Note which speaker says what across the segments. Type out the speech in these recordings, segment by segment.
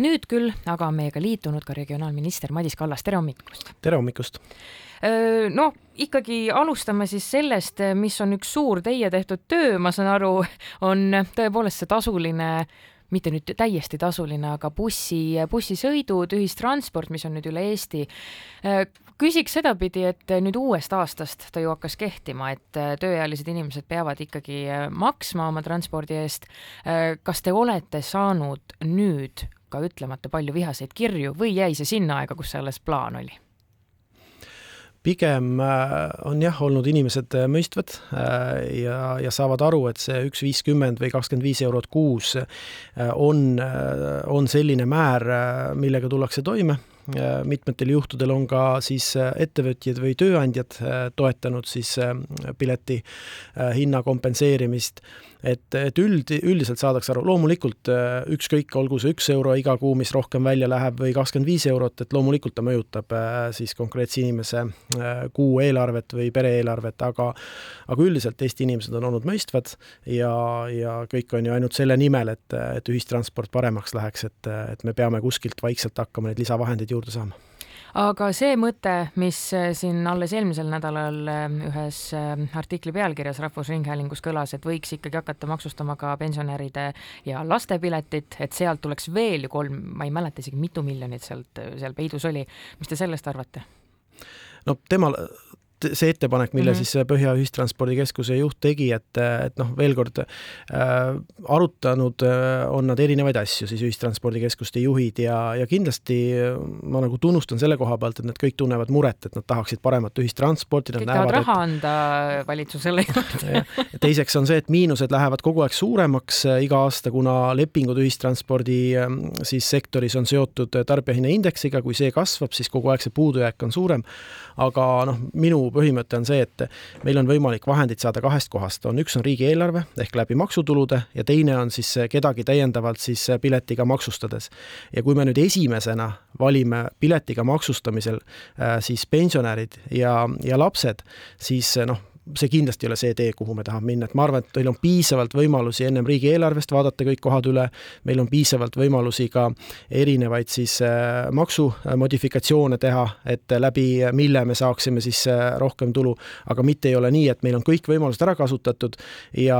Speaker 1: nüüd küll aga on meiega liitunud ka regionaalminister Madis Kallas, tere hommikust!
Speaker 2: tere hommikust!
Speaker 1: no ikkagi alustame siis sellest, mis on üks suur teie tehtud töö, ma saan aru, on tõepoolest see tasuline mitte nüüd täiesti tasuline, aga bussi, bussisõidud, ühistransport, mis on nüüd üle Eesti. küsiks sedapidi, et nüüd uuest aastast ta ju hakkas kehtima, et tööealised inimesed peavad ikkagi maksma oma transpordi eest. kas te olete saanud nüüd ka ütlemata palju vihaseid kirju või jäi see sinna aega, kus see alles plaan oli?
Speaker 2: pigem äh, on jah, olnud inimesed äh, mõistvad äh, ja, ja saavad aru, et see üks viiskümmend või kakskümmend viis eurot kuus on, on selline määr, millega tullakse toime mitmetel juhtudel on ka siis ettevõtjad või tööandjad toetanud siis pileti hinna kompenseerimist. Et, et üld, üldiselt saadakse aru, loomulikult äh, ükskõik, olgu see üks euro iga kuu, mis rohkem välja läheb, või kakskümmend viis eurot, et loomulikult ta mõjutab äh, siis konkreetse inimese äh, kuu eelarvet või pere eelarvet, aga aga üldiselt Eesti inimesed on olnud mõistvad ja, ja kõik on ju ainult selle nimel, et, et ühistransport paremaks läheks, et, et me peame kuskilt vaikselt hakkama neid lisavahendeid juurde saama
Speaker 1: aga see mõte, mis äh, siin alles eelmisel nädalal äh, ühes äh, artikli pealkirjas Rahvusringhäälingus kõlas, et võiks ikkagi hakata maksustama ka pensionäride ja laste piletit, et sealt tuleks veel ju kolm, ma ei mäleta isegi, mitu miljonit sealt seal peidus oli. mis te sellest arvate?
Speaker 2: no temal see ettepanek, mille mm -hmm. siis Põhja Ühistranspordikeskuse juht tegi, et, et noh, veel kord äh, arutanud äh, on nad erinevaid asju, siis ühistranspordikeskuste juhid ja, ja kindlasti ma nagu tunnustan selle koha pealt, et nad kõik tunnevad muret, et nad tahaksid paremat ühistransporti.
Speaker 1: kõik tahavad raha et... anda valitsusele juurde
Speaker 2: teiseks on see, et miinused lähevad kogu aeg suuremaks äh, iga aasta, kuna lepingud ühistranspordi äh, siis sektoris on seotud tarbijahinnaindeksiga, kui see kasvab, siis kogu aeg see puudujääk on suurem. aga noh, minu põhimõte on see, et meil on võimalik vahendeid saada kahest kohast, on üks on riigieelarve ehk läbi maksutulude ja teine on siis kedagi täiendavalt siis piletiga maksustades. ja kui me nüüd esimesena valime piletiga maksustamisel äh, siis pensionärid ja, ja lapsed, siis noh see kindlasti ei ole see tee, kuhu me tahame minna, et ma arvan, et meil on piisavalt võimalusi ennem riigieelarvest vaadata kõik kohad üle, meil on piisavalt võimalusi ka erinevaid siis äh, maksumodifikatsioone teha, et läbi mille me saaksime siis äh, rohkem tulu, aga mitte ei ole nii, et meil on kõik võimalused ära kasutatud ja,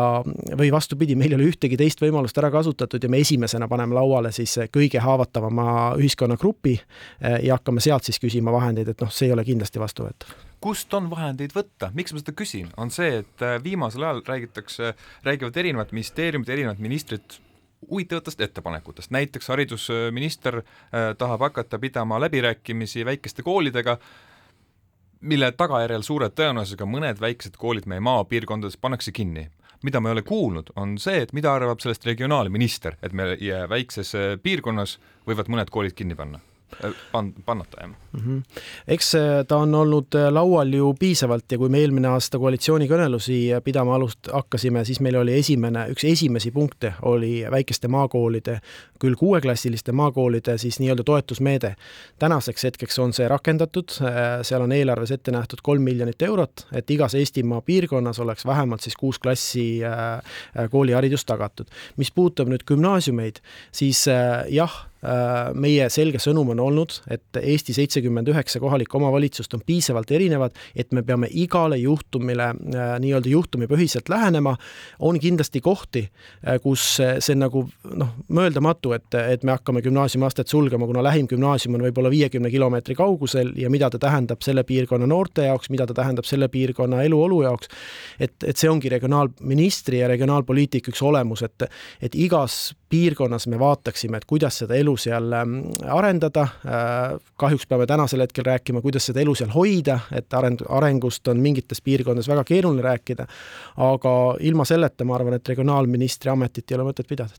Speaker 2: või vastupidi, meil ei ole ühtegi teist võimalust ära kasutatud ja me esimesena paneme lauale siis kõige haavatavama ühiskonnagrupi äh, ja hakkame sealt siis küsima vahendeid, et noh, see ei ole kindlasti vastuvõetav
Speaker 3: kust on vahendeid võtta, miks ma seda küsin, on see, et äh, viimasel ajal räägitakse, räägivad erinevad ministeeriumid, erinevad ministrid huvitavatest ettepanekutest, näiteks haridusminister äh, tahab hakata pidama läbirääkimisi väikeste koolidega, mille tagajärjel suure tõenäosusega mõned väiksed koolid meie maapiirkondades pannakse kinni. Mida ma ei ole kuulnud, on see, et mida arvab sellest regionaalminister, et meie väikses äh, piirkonnas võivad mõned koolid kinni panna pan-, pannata, jah mm.
Speaker 2: -hmm. eks äh, ta on olnud äh, laual ju piisavalt ja kui me eelmine aasta koalitsioonikõnelusi pidama alust-, hakkasime, siis meil oli esimene, üks esimesi punkte oli väikeste maakoolide, küll kuueklassiliste maakoolide siis nii-öelda toetusmeede. tänaseks hetkeks on see rakendatud, seal on eelarves ette nähtud kolm miljonit eurot, et igas Eestimaa piirkonnas oleks vähemalt siis kuus klassi kooliharidus tagatud. mis puudutab nüüd gümnaasiumeid, siis jah Äh, meie selge sõnum on olnud, et Eesti seitsekümmend üheksa kohalikku omavalitsust on piisavalt erinevad, et me peame igale juhtumile äh, nii-öelda juhtumipõhiselt lähenema. on kindlasti kohti, äh, kus see nagu noh, mõeldamatu, et, et me hakkame gümnaasiumiastet sulgema, kuna lähim gümnaasium on võib-olla viiekümne kilomeetri kaugusel ja mida ta tähendab selle piirkonna noorte jaoks, mida ta tähendab selle piirkonna eluolu jaoks. et, et see ongi regionaalministri ja regionaalpoliitika üks olemus, et, et igas piirkonnas me vaataksime, et kuidas seda elu seal ähm, arendada. Äh, kahjuks peame tänasel hetkel rääkima, kuidas seda elu seal hoida, et areng, arengust on mingites piirkondades väga keeruline rääkida. aga ilma selleta ma arvan, et regionaalministri ametit ei ole mõtet pidada.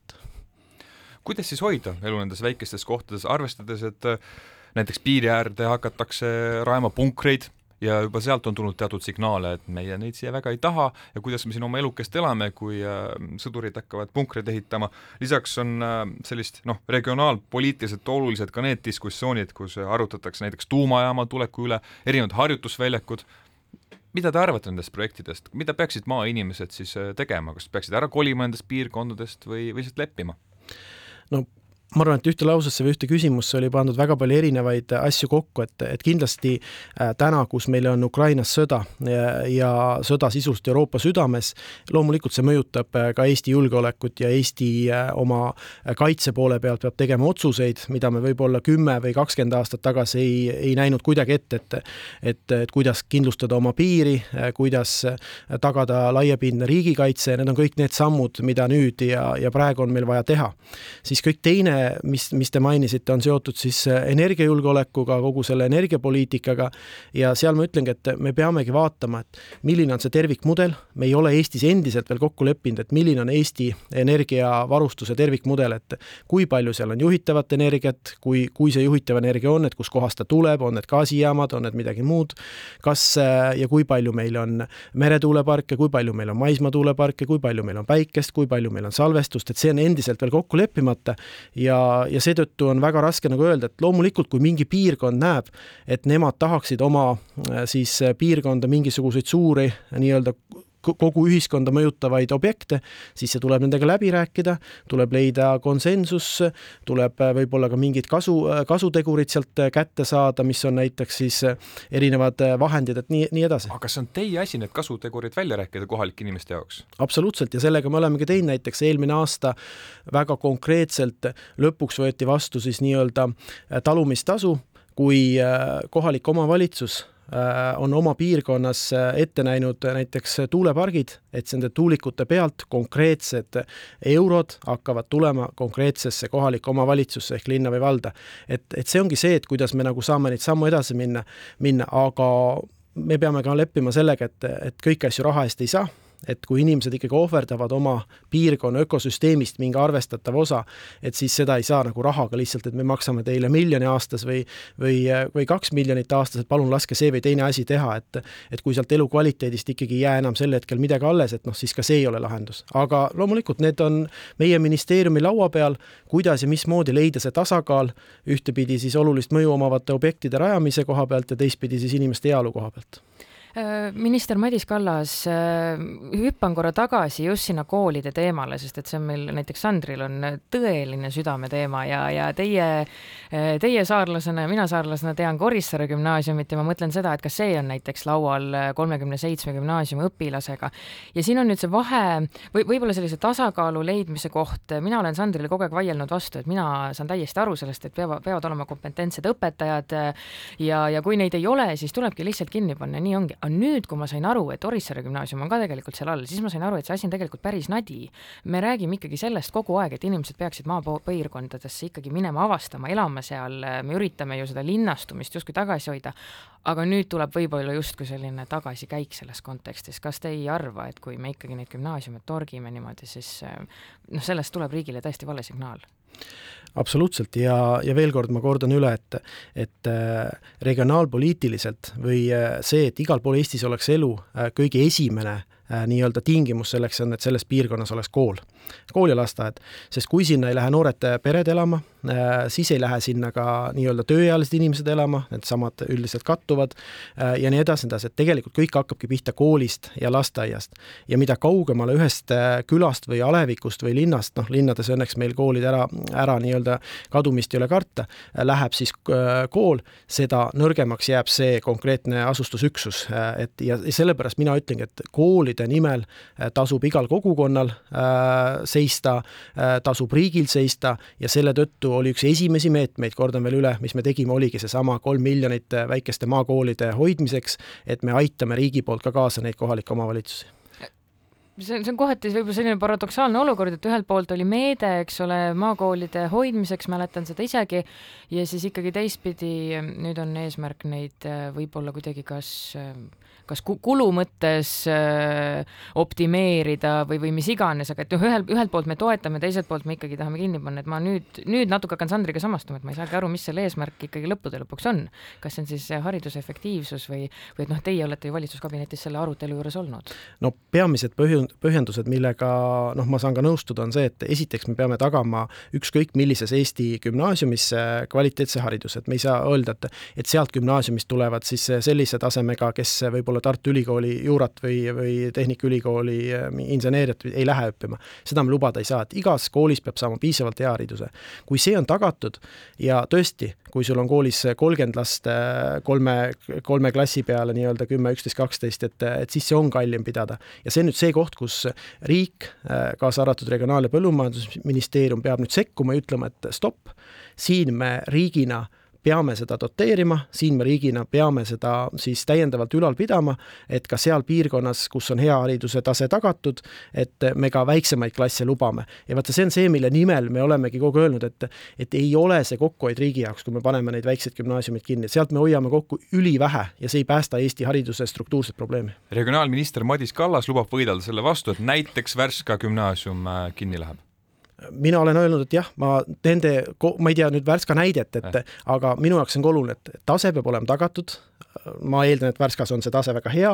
Speaker 3: kuidas siis hoida elu nendes väikestes kohtades, arvestades, et äh, näiteks piiri äärde hakatakse rajama punkreid ja juba sealt on tulnud teatud signaale, et meie neid siia väga ei taha ja kuidas me siin oma elukest elame, kui äh, sõdurid hakkavad punkreid ehitama. lisaks on äh, sellist noh, regionaalpoliitiliselt olulised ka need diskussioonid, kus arutatakse näiteks tuumajaama tuleku üle, erinevad harjutusväljakud, mida te arvate nendest projektidest, mida peaksid maainimesed siis äh, tegema, kas peaksid ära kolima nendest piirkondadest või, või lihtsalt leppima?
Speaker 2: no ma arvan, et ühte lausesse või ühte küsimusse oli pandud väga palju erinevaid asju kokku, et, et kindlasti äh, täna, kus meil on Ukrainas sõda ja, ja sõda sisuliselt Euroopa südames, loomulikult see mõjutab äh, ka Eesti julgeolekut ja Eesti äh, oma kaitse poole pealt peab tegema otsuseid, mida me võib-olla kümme või kakskümmend aastat tagasi ei, ei näinud kuidagi ette, et et, et kuidas kindlustada oma piiri, kuidas tagada laiapindne riigikaitse, need on kõik need sammud, mida nüüd ja, ja praegu on meil vaja teha. siis kõik teine mis, mis te mainisite, on seotud siis äh, energiajulgeolekuga, kogu selle energiapoliitikaga. Ja seal ma ütlengi, et me peamegi vaatama, et milline on see tervikmudel, me ei ole Eestis endiselt veel kokku leppinud, et milline on Eesti energiavarustuse tervikmudel, et kui palju seal on juhitavat energiat, kui, kui see juhitav energia on, et kuskohast ta tuleb, on need gaasijaamad, on need midagi muud, kas äh, ja kui palju meil on meretuuleparke, kui palju meil on maismaatuuleparke, kui palju meil on päikest, kui palju meil on salvestust, et see on endiselt veel kokku leppimata. ja, ja seetõttu on väga raske nagu öelda, et loomulikult, kui mingi piirkond näeb, et nemad tahaksid oma äh, siis piirkonda mingisuguseid suuri nii-öelda kogu ühiskonda mõjutavaid objekte, siis see tuleb nendega läbi rääkida, tuleb leida konsensus, tuleb äh, võib-olla ka mingid kasu, äh, kasutegurid sealt äh, kätte saada, mis on näiteks siis erinevad vahendid, et nii, nii edasi.
Speaker 3: aga kas see on teie asi need kasutegurid välja rääkida kohalike inimeste jaoks?
Speaker 2: absoluutselt ja sellega me olemegi teinud näiteks eelmine aasta väga konkreetselt, lõpuks võeti vastu siis nii-öelda talumistasu, kui kohalik omavalitsus on oma piirkonnas äh, ette näinud näiteks tuulepargid, et nende tuulikute pealt konkreetsed eurod hakkavad tulema konkreetsesse kohalikku omavalitsusse ehk linna või valda. et, et see ongi see, et kuidas me nagu saame neid sammu edasi minna, minna, aga me peame ka leppima sellega, et, et kõiki asju raha eest ei saa et kui inimesed ikkagi ohverdavad oma piirkonna ökosüsteemist mingi arvestatava osa, et siis seda ei saa nagu rahaga lihtsalt, et me maksame teile miljoni aastas või või, või kaks miljonit aastas, et palun laske see või teine asi teha, et et kui sealt elukvaliteedist ikkagi ei jää enam sel hetkel midagi alles, et noh, siis ka see ei ole lahendus. aga loomulikult need on meie ministeeriumi laua peal, kuidas ja mismoodi leida see tasakaal, ühtepidi siis olulist mõju omavate objektide rajamise koha pealt ja teistpidi siis inimeste heaolu koha pealt
Speaker 1: minister Madis Kallas, äh, hüppan korra tagasi just sinna koolide teemale, sest et see on meil näiteks Sandril on tõeline südameteema ja, ja teie, äh, teie saarlasena ja mina saarlasena tean Korissaare gümnaasiumit ja ma mõtlen seda, et kas see on näiteks laual kolmekümne seitsme gümnaasiumi õpilasega. ja siin on nüüd see vahe või võib-olla sellise tasakaalu leidmise koht, mina olen Sandrile kogu aeg vaielnud vastu, et mina saan täiesti aru sellest, et peavad, peavad olema kompetentsed õpetajad ja, ja kui neid ei ole, siis tulebki lihtsalt kinni panna, nii ongi aga nüüd, kui ma sain aru, et Orissaare gümnaasium on ka tegelikult seal all, siis ma sain aru, et see asi on tegelikult päris nadi. me räägime ikkagi sellest kogu aeg, et inimesed peaksid maapiirkondadesse ikkagi minema avastama, elama seal, me üritame ju seda linnastumist justkui tagasi hoida, aga nüüd tuleb võib-olla justkui selline tagasikäik selles kontekstis, kas te ei arva, et kui me ikkagi neid gümnaasiume torgime niimoodi, siis noh, sellest tuleb riigile täiesti vale signaal?
Speaker 2: Absoluutselt. Ja, ja veel kord ma kordan üle, et, et äh, regionaalpoliitiliselt või äh, see, et igal pool Eestis oleks elu, äh, kõige esimene nii-öelda tingimus selleks on, et selles piirkonnas oleks kool, kool ja lasteaed. sest kui sinna ei lähe noored pered elama, Äh, siis ei lähe sinna ka nii-öelda tööealised inimesed elama, needsamad üldiselt kattuvad äh, ja nii edasi, edasi, et tegelikult kõik hakkabki pihta koolist ja lasteaiast. ja mida kaugemale ühest äh, külast või alevikust või linnast, noh, linnades õnneks meil koolid ära, ära nii-öelda kadumist ei ole karta, läheb siis kool, seda nõrgemaks jääb see konkreetne asustusüksus, et ja sellepärast mina ütlengi, et koolide nimel tasub igal kogukonnal seista, tasub riigil seista ja selle tõttu oli üks esimesi meetmeid, kordan veel üle, mis me tegime, oligi seesama kolm miljonit väikeste maakoolide hoidmiseks, et me aitame riigi poolt ka kaasa neid kohalikke omavalitsusi.
Speaker 1: See on, see on kohati võib-olla selline paradoksaalne olukord, et ühelt poolt oli meede, eks ole, maakoolide hoidmiseks, mäletan seda isegi, ja siis ikkagi teistpidi nüüd on eesmärk neid võib-olla kuidagi kas äh, kas kulu mõttes äh, optimeerida või, või mis iganes, aga et noh, ühel, ühelt poolt me toetame, teiselt poolt me ikkagi tahame kinni panna, et ma nüüd, nüüd natuke hakkan Sandriga samastuma, et ma ei saagi aru, mis selle eesmärk ikkagi lõppude lõpuks on. kas see on siis hariduse efektiivsus või, või et noh, teie olete ju valitsuskabinetis selle arutelu juures olnud?
Speaker 2: no peamised põhju-, põhjun-, põhjendused, millega noh, ma saan ka nõustuda, on see, et esiteks me peame tagama ükskõik millises Eesti gümnaasiumisse kvaliteetse hariduse, et me ei saa öelda, et et sealt gümnaasiumist tulevad siis sellise tasemega, kes võib-olla Tartu Ülikooli juurat või, või Tehnikaülikooli inseneeriat ei lähe õppima. seda me lubada ei saa, et igas koolis peab saama piisavalt hea hariduse. kui see on tagatud ja tõesti, kui sul on koolis kolmkümmend last kolme, kolme klassi peale nii-öelda kümme, üksteist, kaksteist, et, et siis see on kallim pidada. ja see on nüüd see koht, kus riik, kaasa arvatud Regionaal- ja Põllumajandusministeerium, peab nüüd sekkuma ja ütlema, et stopp, siin me riigina peame seda doteerima, siin me riigina peame seda siis täiendavalt ülal pidama, et ka seal piirkonnas, kus on hea hariduse tase tagatud, et me ka väiksemaid klasse lubame. ja vaata, see on see, mille nimel me olemegi kogu aeg öelnud, et et ei ole see kokkuhoid riigi jaoks, kui me paneme neid väikseid gümnaasiumeid kinni, sealt me hoiame kokku ülivähe ja see ei päästa Eesti hariduse struktuurset probleemi.
Speaker 3: regionaalminister Madis Kallas lubab võidelda selle vastu, et näiteks Värska gümnaasium äh, kinni läheb
Speaker 2: mina olen öelnud, et jah, ma nende, ma ei tea nüüd Värska näidet, et äh. aga minu jaoks on ka oluline, et tase peab olema tagatud, ma eeldan, et Värskas on see tase väga hea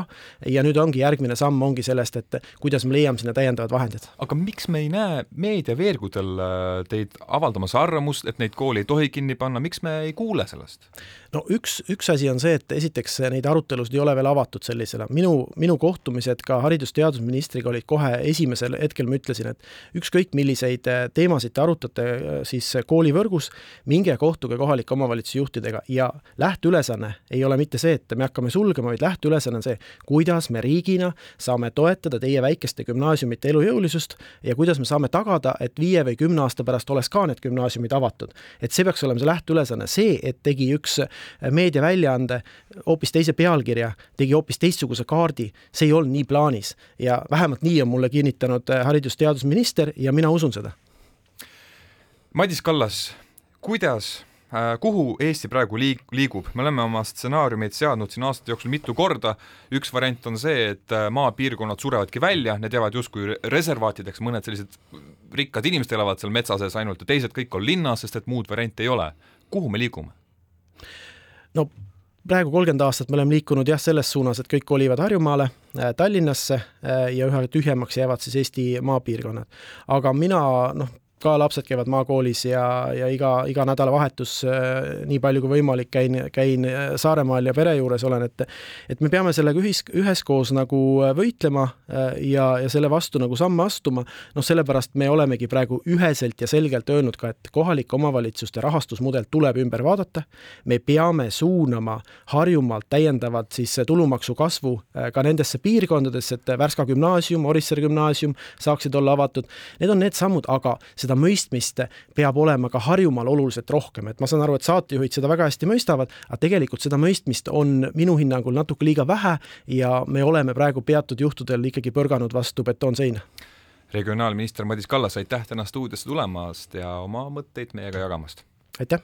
Speaker 2: ja nüüd ongi järgmine samm ongi sellest, et kuidas me leiame sinna täiendavad vahendid.
Speaker 3: aga miks me ei näe meediaveergudel äh, teid avaldamas arvamust, et neid kooli ei tohi kinni panna, miks me ei kuule sellest?
Speaker 2: no üks, üks asi on see, et esiteks neid arutelusid ei ole veel avatud sellisena, minu, minu kohtumised ka haridus-teadusministriga olid kohe esimesel hetkel, ma ütlesin, et ükskõik milliseid teemasid te arutate äh, siis koolivõrgus, minge kohtuge kohalike omavalitsuste juhtidega ja lähteülesanne ei ole mitte see, et me hakkame sulgema, vaid lähteülesanne on see, kuidas me riigina saame toetada teie väikeste gümnaasiumite elujõulisust ja kuidas me saame tagada, et viie või kümne aasta pärast oleks ka need gümnaasiumid avatud. et see peaks olema see lähteülesanne, see, et tegi üks meediaväljaande hoopis teise pealkirja, tegi hoopis teistsuguse kaardi, see ei olnud nii plaanis ja vähemalt nii on mulle kinnitanud haridus-teadusminister ja mina usun seda.
Speaker 3: Madis Kallas, kuidas Äh, kuhu Eesti praegu liig-, liigub, me oleme oma stsenaariumeid seadnud siin aastate jooksul mitu korda, üks variant on see, et äh, maapiirkonnad surevadki välja, need jäävad justkui reservaatideks, mõned sellised rikkad inimesed elavad seal metsa sees ainult ja teised kõik on linnas, sest et muud varianti ei ole. kuhu me liigume?
Speaker 2: no praegu kolmkümmend aastat me oleme liikunud jah, selles suunas, et kõik kolivad Harjumaale, äh, Tallinnasse ja üha tühjemaks jäävad siis Eesti maapiirkonnad. aga mina noh, ka lapsed käivad maakoolis ja, ja iga, iga nädalavahetus äh, nii palju kui võimalik käin, käin äh, Saaremaal ja pere juures olen, et et me peame sellega ühis, üheskoos nagu äh, võitlema ja, ja selle vastu nagu samme astuma, noh, sellepärast me olemegi praegu üheselt ja selgelt öelnud ka, et kohalike omavalitsuste rahastusmudel tuleb ümber vaadata, me peame suunama Harjumaalt täiendavalt siis tulumaksu kasvu ka nendesse piirkondadesse, et Värska gümnaasium, Orissaare gümnaasium saaksid olla avatud, need on need sammud, aga seda seda mõistmist peab olema ka Harjumaal oluliselt rohkem, et ma saan aru, et saatejuhid seda väga hästi mõistavad, aga tegelikult seda mõistmist on minu hinnangul natuke liiga vähe ja me oleme praegu peatud juhtudel ikkagi põrganud vastu betoonseina
Speaker 3: regionaalminister Madis Kallas, aitäh täna stuudiosse tulemast ja oma mõtteid meiega jagamast!
Speaker 2: aitäh!